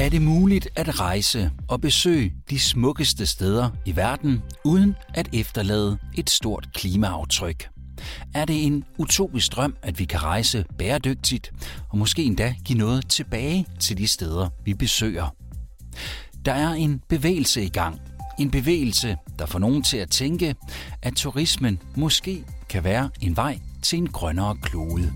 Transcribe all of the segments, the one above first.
Er det muligt at rejse og besøge de smukkeste steder i verden uden at efterlade et stort klimaaftryk? Er det en utopisk drøm, at vi kan rejse bæredygtigt og måske endda give noget tilbage til de steder, vi besøger? Der er en bevægelse i gang. En bevægelse, der får nogen til at tænke, at turismen måske kan være en vej til en grønnere klode.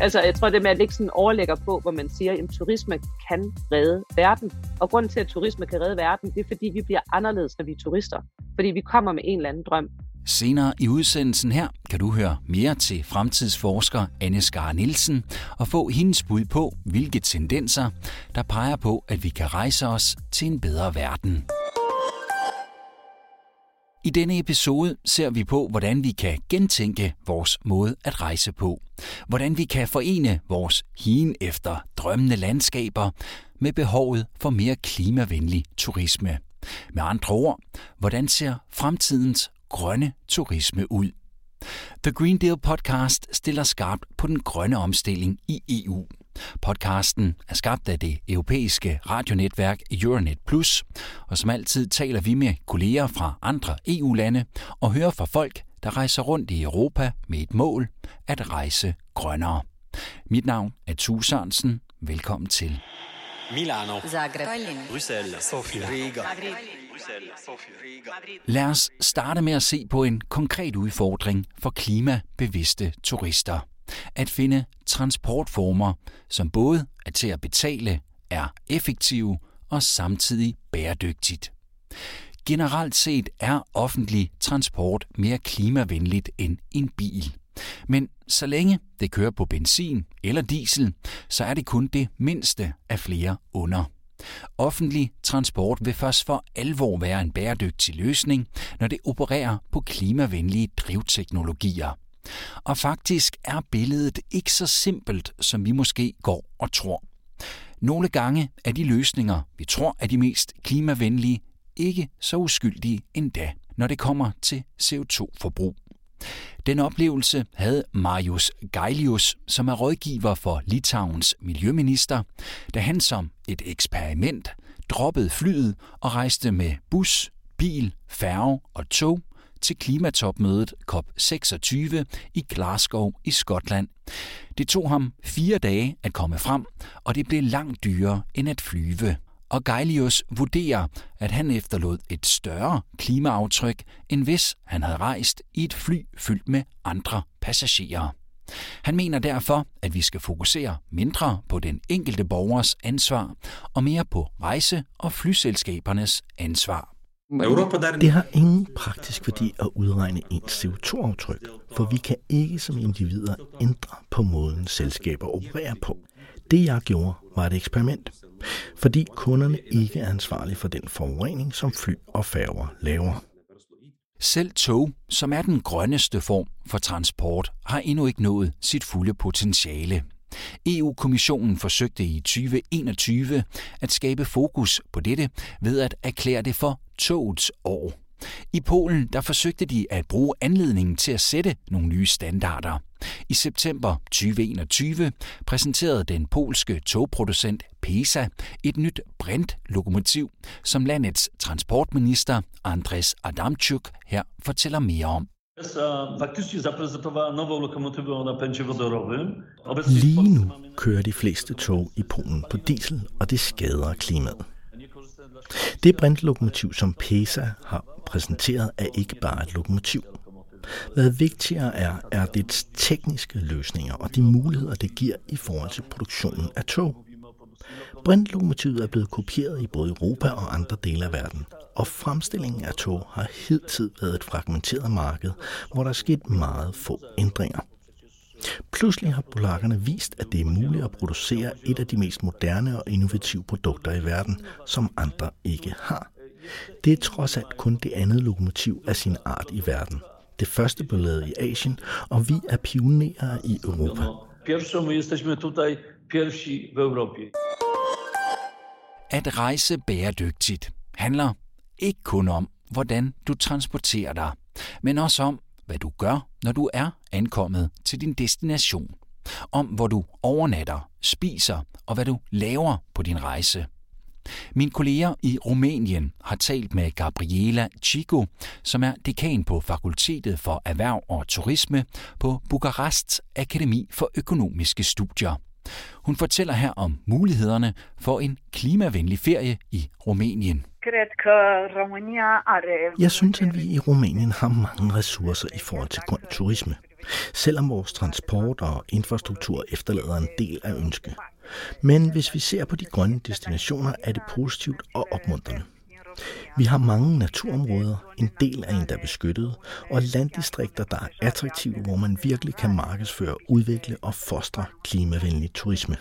Altså, jeg tror, det med at lægge sådan overlægger på, hvor man siger, at turisme kan redde verden. Og grunden til, at turisme kan redde verden, det er, fordi vi bliver anderledes, når vi er turister. Fordi vi kommer med en eller anden drøm. Senere i udsendelsen her kan du høre mere til fremtidsforsker Anne Skar Nielsen og få hendes bud på, hvilke tendenser, der peger på, at vi kan rejse os til en bedre verden. I denne episode ser vi på, hvordan vi kan gentænke vores måde at rejse på. Hvordan vi kan forene vores hien efter drømmende landskaber med behovet for mere klimavenlig turisme. Med andre ord, hvordan ser fremtidens grønne turisme ud? The Green Deal podcast stiller skarpt på den grønne omstilling i EU. Podcasten er skabt af det europæiske radionetværk Euronet Plus, og som altid taler vi med kolleger fra andre EU-lande og hører fra folk, der rejser rundt i Europa med et mål at rejse grønnere. Mit navn er Tue Sørensen. Velkommen til. Milano, Zagreb, Bruxelles, Sofia, Riga. Lad os starte med at se på en konkret udfordring for klimabevidste turister at finde transportformer, som både er til at betale, er effektive og samtidig bæredygtigt. Generelt set er offentlig transport mere klimavenligt end en bil. Men så længe det kører på benzin eller diesel, så er det kun det mindste af flere under. Offentlig transport vil først for alvor være en bæredygtig løsning, når det opererer på klimavenlige drivteknologier. Og faktisk er billedet ikke så simpelt, som vi måske går og tror. Nogle gange er de løsninger, vi tror er de mest klimavenlige, ikke så uskyldige endda, når det kommer til CO2-forbrug. Den oplevelse havde Marius Geilius, som er rådgiver for Litauens miljøminister, da han som et eksperiment droppede flyet og rejste med bus, bil, færge og tog til klimatopmødet COP26 i Glasgow i Skotland. Det tog ham fire dage at komme frem, og det blev langt dyrere end at flyve. Og Geilius vurderer, at han efterlod et større klimaaftryk, end hvis han havde rejst i et fly fyldt med andre passagerer. Han mener derfor, at vi skal fokusere mindre på den enkelte borgers ansvar og mere på rejse- og flyselskabernes ansvar. Det har ingen praktisk værdi at udregne ens CO2-aftryk, for vi kan ikke som individer ændre på måden selskaber opererer på. Det jeg gjorde var et eksperiment, fordi kunderne ikke er ansvarlige for den forurening, som fly og færger laver. Selv tog, som er den grønneste form for transport, har endnu ikke nået sit fulde potentiale. EU-kommissionen forsøgte i 2021 at skabe fokus på dette ved at erklære det for togets år. I Polen der forsøgte de at bruge anledningen til at sætte nogle nye standarder. I september 2021 præsenterede den polske togproducent PESA et nyt brintlokomotiv, som landets transportminister Andres Adamczyk her fortæller mere om. Lige nu kører de fleste tog i Polen på diesel, og det skader klimaet. Det brintlokomotiv, som PESA har præsenteret, er ikke bare et lokomotiv. Hvad vigtigere er, er dets tekniske løsninger og de muligheder, det giver i forhold til produktionen af tog. Brintlokomotivet er blevet kopieret i både Europa og andre dele af verden, og fremstillingen af tog har hidtil været et fragmenteret marked, hvor der er sket meget få ændringer. Pludselig har polakkerne vist, at det er muligt at producere et af de mest moderne og innovative produkter i verden, som andre ikke har. Det er trods alt kun det andet lokomotiv af sin art i verden. Det første blev lavet i Asien, og vi er pionerer i Europa. At rejse bæredygtigt handler ikke kun om, hvordan du transporterer dig, men også om, hvad du gør, når du er ankommet til din destination. Om hvor du overnatter, spiser og hvad du laver på din rejse. Min kolleger i Rumænien har talt med Gabriela Chico, som er dekan på Fakultetet for Erhverv og Turisme på Bukarest Akademi for Økonomiske Studier. Hun fortæller her om mulighederne for en klimavenlig ferie i Rumænien. Jeg synes, at vi i Rumænien har mange ressourcer i forhold til grøn turisme, selvom vores transport og infrastruktur efterlader en del af ønske. Men hvis vi ser på de grønne destinationer, er det positivt og opmuntrende. Vi har mange naturområder, en del er endda beskyttet, og landdistrikter, der er attraktive, hvor man virkelig kan markedsføre, udvikle og fostre klimavenlig turisme.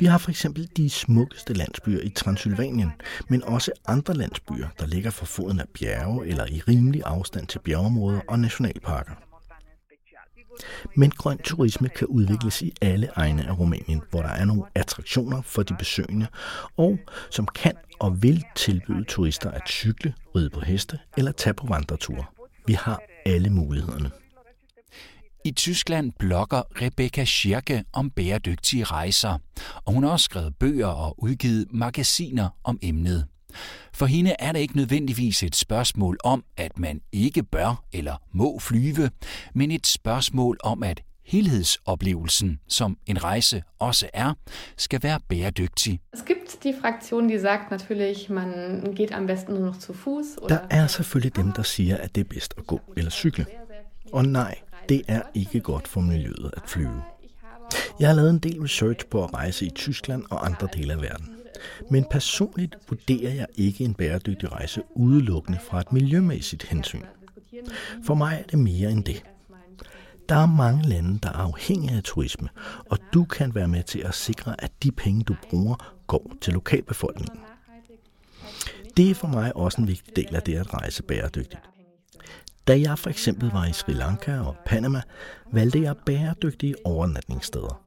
Vi har for eksempel de smukkeste landsbyer i Transylvanien, men også andre landsbyer, der ligger for foden af bjerge eller i rimelig afstand til bjergeområder og nationalparker. Men grøn turisme kan udvikles i alle egne af Rumænien, hvor der er nogle attraktioner for de besøgende, og som kan og vil tilbyde turister at cykle, ride på heste eller tage på vandreture. Vi har alle mulighederne. I Tyskland blogger Rebecca Schirke om bæredygtige rejser, og hun har også skrevet bøger og udgivet magasiner om emnet. For hende er det ikke nødvendigvis et spørgsmål om, at man ikke bør eller må flyve, men et spørgsmål om, at helhedsoplevelsen, som en rejse også er, skal være bæredygtig. Es gibt die Fraktion, die sagt natürlich, man geht am besten nur noch zu Fuß. Der er selvfølgelig dem, der siger, at det er bedst at gå eller cykle. Og nej, det er ikke godt for miljøet at flyve. Jeg har lavet en del research på at rejse i Tyskland og andre dele af verden. Men personligt vurderer jeg ikke en bæredygtig rejse udelukkende fra et miljømæssigt hensyn. For mig er det mere end det. Der er mange lande, der er afhængige af turisme, og du kan være med til at sikre, at de penge, du bruger, går til lokalbefolkningen. Det er for mig også en vigtig del af det at rejse bæredygtigt. Da jeg for eksempel var i Sri Lanka og Panama, valgte jeg bæredygtige overnatningssteder.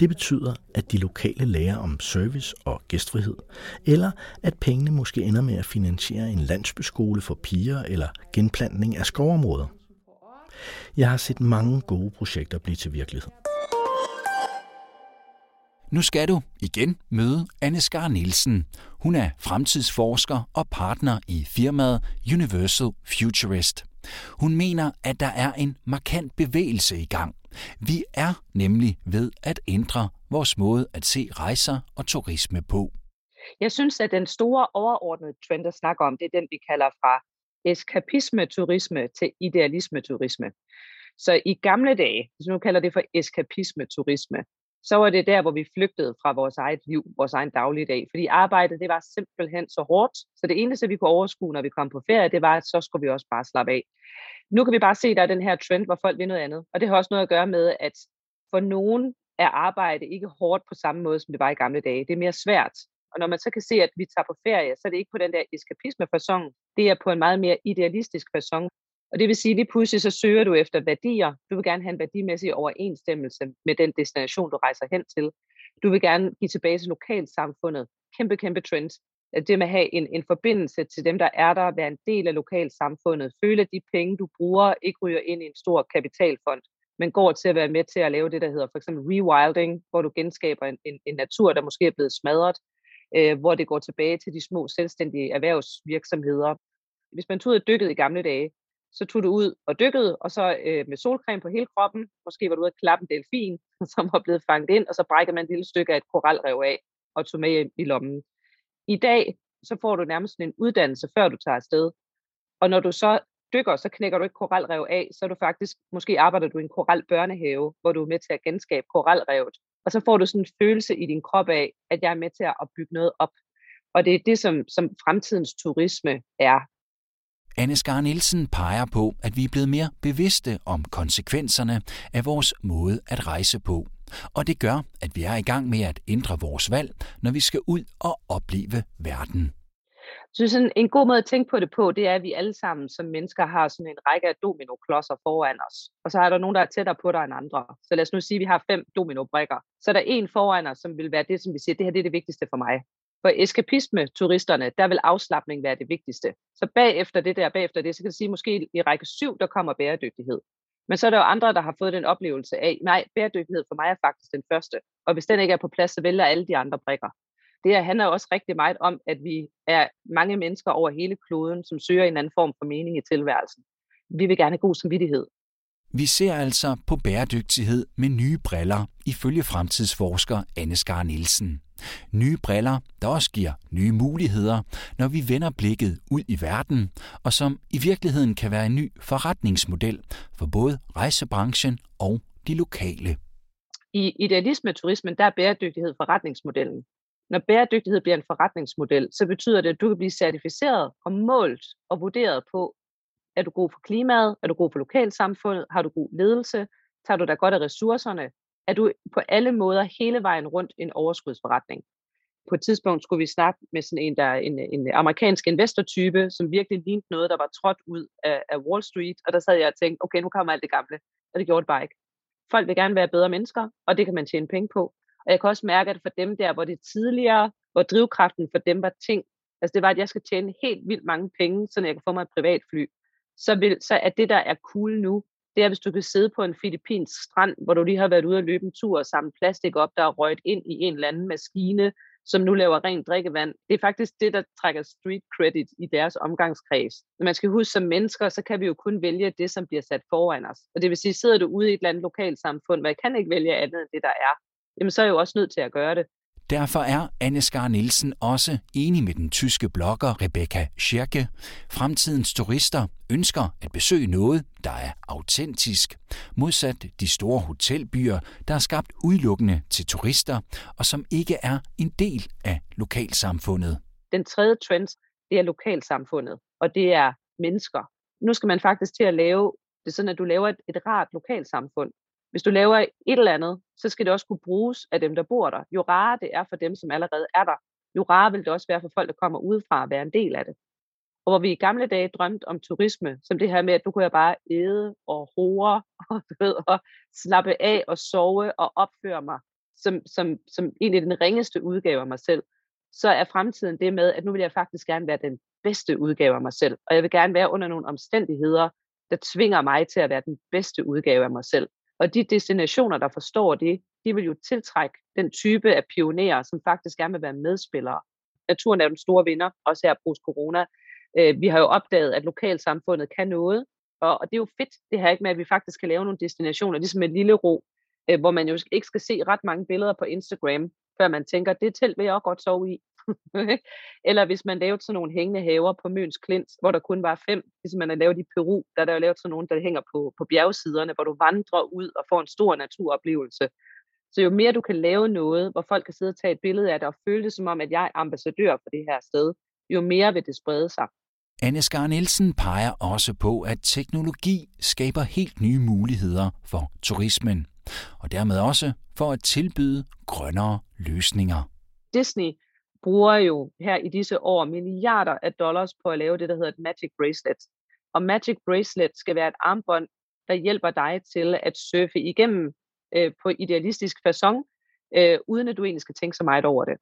Det betyder, at de lokale lærer om service og gæstfrihed, eller at pengene måske ender med at finansiere en landsbyskole for piger eller genplantning af skovområder. Jeg har set mange gode projekter blive til virkelighed. Nu skal du igen møde Anne Skar Nielsen. Hun er fremtidsforsker og partner i firmaet Universal Futurist. Hun mener, at der er en markant bevægelse i gang. Vi er nemlig ved at ændre vores måde at se rejser og turisme på. Jeg synes, at den store overordnede trend, der snakker om, det er den, vi kalder fra eskapisme-turisme til idealisme-turisme. Så i gamle dage, hvis nu kalder det for eskapisme-turisme, så var det der, hvor vi flygtede fra vores eget liv, vores egen dagligdag. Fordi arbejdet, det var simpelthen så hårdt, så det eneste, vi kunne overskue, når vi kom på ferie, det var, at så skulle vi også bare slappe af. Nu kan vi bare se, at der er den her trend, hvor folk vil noget andet. Og det har også noget at gøre med, at for nogen er arbejde ikke hårdt på samme måde, som det var i gamle dage. Det er mere svært. Og når man så kan se, at vi tager på ferie, så er det ikke på den der eskapisme fasong det er på en meget mere idealistisk fasong. Og det vil sige, at lige pludselig så søger du efter værdier. Du vil gerne have en værdimæssig overensstemmelse med den destination, du rejser hen til. Du vil gerne give tilbage til lokalsamfundet. Kæmpe, kæmpe trend. Det med at have en, en forbindelse til dem, der er der, være en del af lokalsamfundet. Føle, at de penge, du bruger, ikke ryger ind i en stor kapitalfond, men går til at være med til at lave det, der hedder for eksempel rewilding, hvor du genskaber en, en, en natur, der måske er blevet smadret, øh, hvor det går tilbage til de små selvstændige erhvervsvirksomheder. Hvis man tog ud og dykkede i gamle dage, så tog du ud og dykkede, og så øh, med solcreme på hele kroppen, måske var du ude at klappe en delfin, som var blevet fanget ind, og så brækkede man et lille stykke af et koralrev af, og tog med i lommen. I dag, så får du nærmest en uddannelse, før du tager afsted. Og når du så dykker, så knækker du ikke koralrev af, så er du faktisk, måske arbejder du i en koralbørnehave, hvor du er med til at genskabe koralrevet. Og så får du sådan en følelse i din krop af, at jeg er med til at bygge noget op. Og det er det, som, som fremtidens turisme er. Anne Skar Nielsen peger på, at vi er blevet mere bevidste om konsekvenserne af vores måde at rejse på. Og det gør, at vi er i gang med at ændre vores valg, når vi skal ud og opleve verden. Så sådan en god måde at tænke på det på, det er, at vi alle sammen som mennesker har sådan en række af dominoklodser foran os. Og så er der nogen, der er tættere på dig end andre. Så lad os nu sige, at vi har fem dominobrikker. Så er der en foran os, som vil være det, som vi siger, det her det er det vigtigste for mig. For eskapisme-turisterne, der vil afslappning være det vigtigste. Så bagefter det der, bagefter det, så kan du sige, måske i række 7, der kommer bæredygtighed. Men så er der jo andre, der har fået den oplevelse af, nej, bæredygtighed for mig er faktisk den første. Og hvis den ikke er på plads, så vælger alle de andre brikker det handler også rigtig meget om, at vi er mange mennesker over hele kloden, som søger en anden form for mening i tilværelsen. Vi vil gerne have god samvittighed. Vi ser altså på bæredygtighed med nye briller, ifølge fremtidsforsker Anne Skar Nielsen. Nye briller, der også giver nye muligheder, når vi vender blikket ud i verden, og som i virkeligheden kan være en ny forretningsmodel for både rejsebranchen og de lokale. I idealisme-turismen, der er bæredygtighed forretningsmodellen. Når bæredygtighed bliver en forretningsmodel, så betyder det, at du kan blive certificeret og målt og vurderet på, er du god for klimaet, er du god for lokalsamfundet, har du god ledelse, tager du dig godt af ressourcerne, er du på alle måder hele vejen rundt en overskudsforretning. På et tidspunkt skulle vi snakke med sådan en, der en, en amerikansk investortype, som virkelig lignede noget, der var trådt ud af, af Wall Street, og der sad jeg og tænkte, okay, nu kommer alt det gamle, og det gjorde det bare ikke. Folk vil gerne være bedre mennesker, og det kan man tjene penge på. Og jeg kan også mærke, at for dem der, hvor det tidligere, hvor drivkraften for dem var ting, altså det var, at jeg skal tjene helt vildt mange penge, så jeg kan få mig et privatfly, så, vil, så er det, der er cool nu, det er, hvis du kan sidde på en filippinsk strand, hvor du lige har været ude og løbe en tur og samle plastik op, der er røget ind i en eller anden maskine, som nu laver rent drikkevand. Det er faktisk det, der trækker street credit i deres omgangskreds. Når man skal huske, som mennesker, så kan vi jo kun vælge det, som bliver sat foran os. Og det vil sige, sidder du ude i et eller andet lokalsamfund, hvor jeg kan ikke vælge andet end det, der er, jamen så er jeg jo også nødt til at gøre det. Derfor er Anne Skar Nielsen også enig med den tyske blogger Rebecca Schirke. Fremtidens turister ønsker at besøge noget, der er autentisk, modsat de store hotelbyer, der er skabt udelukkende til turister og som ikke er en del af lokalsamfundet. Den tredje trend, det er lokalsamfundet, og det er mennesker. Nu skal man faktisk til at lave det sådan, at du laver et, et rart lokalsamfund, hvis du laver et eller andet, så skal det også kunne bruges af dem, der bor der. Jo rarere det er for dem, som allerede er der, jo rarere vil det også være for folk, der kommer udefra at være en del af det. Og hvor vi i gamle dage drømte om turisme, som det her med, at du kunne jeg bare æde og hore og, du ved, og slappe af og sove og opføre mig som, som, som egentlig den ringeste udgave af mig selv, så er fremtiden det med, at nu vil jeg faktisk gerne være den bedste udgave af mig selv. Og jeg vil gerne være under nogle omstændigheder, der tvinger mig til at være den bedste udgave af mig selv. Og de destinationer, der forstår det, de vil jo tiltrække den type af pionerer, som faktisk gerne vil være medspillere. Naturen er den store vinder, også her post corona. Øh, vi har jo opdaget, at lokalsamfundet kan noget, og, det er jo fedt, det her ikke med, at vi faktisk kan lave nogle destinationer, ligesom en lille ro, øh, hvor man jo ikke skal se ret mange billeder på Instagram, før man tænker, det telt vil jeg også godt sove i. Eller hvis man lavede sådan nogle hængende haver på Møns Klint, hvor der kun var fem, ligesom man har lavet i Peru, der er der jo lavet sådan nogle, der hænger på, på bjergsiderne, hvor du vandrer ud og får en stor naturoplevelse. Så jo mere du kan lave noget, hvor folk kan sidde og tage et billede af det og føle det som om, at jeg er ambassadør for det her sted, jo mere vil det sprede sig. Anne Skar Nielsen peger også på, at teknologi skaber helt nye muligheder for turismen, og dermed også for at tilbyde grønnere løsninger. Disney bruger jo her i disse år milliarder af dollars på at lave det, der hedder et Magic Bracelet. Og Magic Bracelet skal være et armbånd, der hjælper dig til at surfe igennem øh, på idealistisk façon, øh, uden at du egentlig skal tænke så meget over det.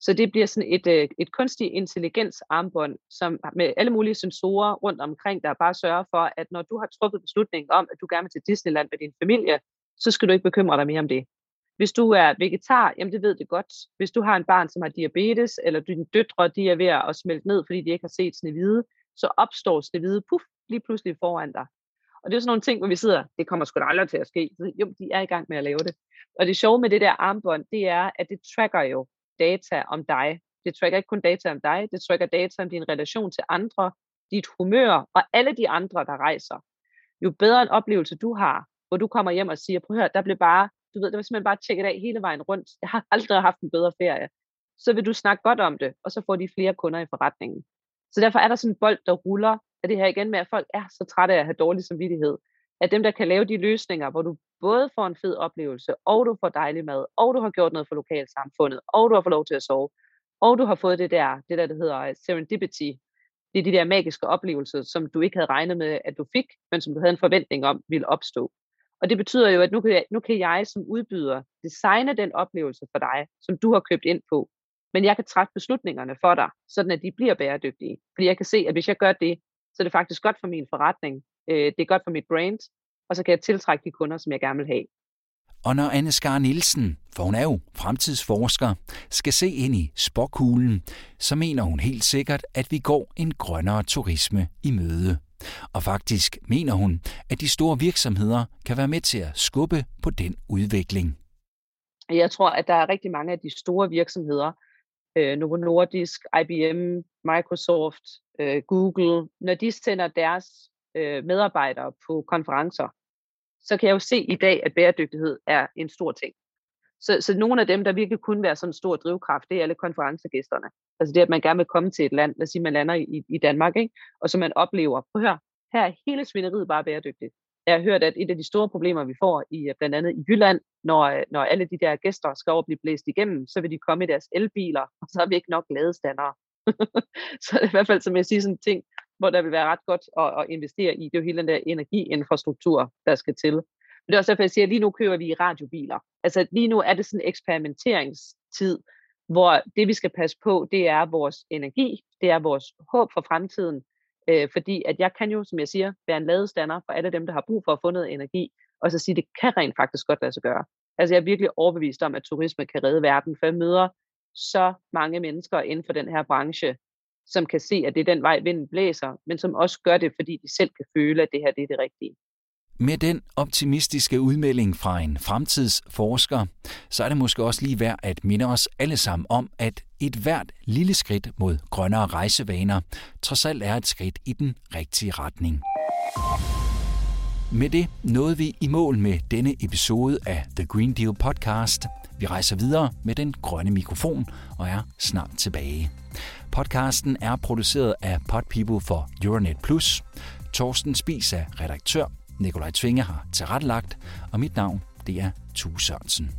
Så det bliver sådan et, øh, et kunstig intelligens armbånd, som med alle mulige sensorer rundt omkring, der bare sørger for, at når du har truffet beslutningen om, at du gerne vil til Disneyland med din familie, så skal du ikke bekymre dig mere om det. Hvis du er vegetar, jamen det ved det godt. Hvis du har en barn, som har diabetes, eller dine døtre, de er ved at smelte ned, fordi de ikke har set snevide, så opstår snevide, puff, lige pludselig foran dig. Og det er sådan nogle ting, hvor vi sidder, det kommer sgu da aldrig til at ske. Jo, de er i gang med at lave det. Og det sjove med det der armbånd, det er, at det tracker jo data om dig. Det tracker ikke kun data om dig, det tracker data om din relation til andre, dit humør og alle de andre, der rejser. Jo bedre en oplevelse du har, hvor du kommer hjem og siger, prøv at høre, der blev bare du ved, det var simpelthen bare tjekket af hele vejen rundt. Jeg har aldrig haft en bedre ferie. Så vil du snakke godt om det, og så får de flere kunder i forretningen. Så derfor er der sådan en bold, der ruller af det her igen med, at folk er så trætte af at have dårlig samvittighed. At dem, der kan lave de løsninger, hvor du både får en fed oplevelse, og du får dejlig mad, og du har gjort noget for lokalsamfundet, og du har fået lov til at sove, og du har fået det der, det der, der hedder øh, serendipity. Det er de der magiske oplevelser, som du ikke havde regnet med, at du fik, men som du havde en forventning om ville opstå. Og det betyder jo, at nu kan, jeg, nu kan jeg som udbyder designe den oplevelse for dig, som du har købt ind på. Men jeg kan træffe beslutningerne for dig, sådan at de bliver bæredygtige. Fordi jeg kan se, at hvis jeg gør det, så er det faktisk godt for min forretning. Øh, det er godt for mit brand, og så kan jeg tiltrække de kunder, som jeg gerne vil have. Og når Anne Skar Nielsen, for hun er jo fremtidsforsker, skal se ind i spokhulen, så mener hun helt sikkert, at vi går en grønnere turisme i møde. Og faktisk mener hun, at de store virksomheder kan være med til at skubbe på den udvikling. Jeg tror, at der er rigtig mange af de store virksomheder, øh, Novo Nordisk, IBM, Microsoft, øh, Google, når de sender deres øh, medarbejdere på konferencer, så kan jeg jo se i dag, at bæredygtighed er en stor ting. Så, så nogle af dem, der virkelig kunne være sådan en stor drivkraft, det er alle konferencegæsterne. Altså det, at man gerne vil komme til et land, lad os sige, man lander i, i Danmark, ikke? og så man oplever, prøv her, her er hele svineriet bare bæredygtigt. Jeg har hørt, at et af de store problemer, vi får i øh, blandt andet i Jylland, når, øh, når alle de der gæster skal over blive blæst igennem, så vil de komme i deres elbiler, og så har vi ikke nok ladestandere. så det er i hvert fald, som jeg siger, sådan en ting, hvor der vil være ret godt at, at investere i. Det er jo hele den der energiinfrastruktur, der skal til. Men det er også derfor, jeg siger, at lige nu kører vi i radiobiler. Altså lige nu er det sådan en eksperimenteringstid, hvor det vi skal passe på, det er vores energi, det er vores håb for fremtiden, øh, fordi at jeg kan jo, som jeg siger, være en ladestander for alle dem, der har brug for at få noget energi, og så sige, at det kan rent faktisk godt lade sig gøre. Altså jeg er virkelig overbevist om, at turisme kan redde verden, for jeg møder så mange mennesker inden for den her branche, som kan se, at det er den vej, vinden blæser, men som også gør det, fordi de selv kan føle, at det her det er det rigtige. Med den optimistiske udmelding fra en fremtidsforsker, så er det måske også lige værd at minde os alle sammen om, at et hvert lille skridt mod grønnere rejsevaner trods alt er et skridt i den rigtige retning. Med det nåede vi i mål med denne episode af The Green Deal podcast. Vi rejser videre med den grønne mikrofon og er snart tilbage. Podcasten er produceret af Podpeople for Euronet Plus. Torsten Spis er redaktør. Nikolaj Tvinge har tilrettelagt, og mit navn det er Tue Sørensen.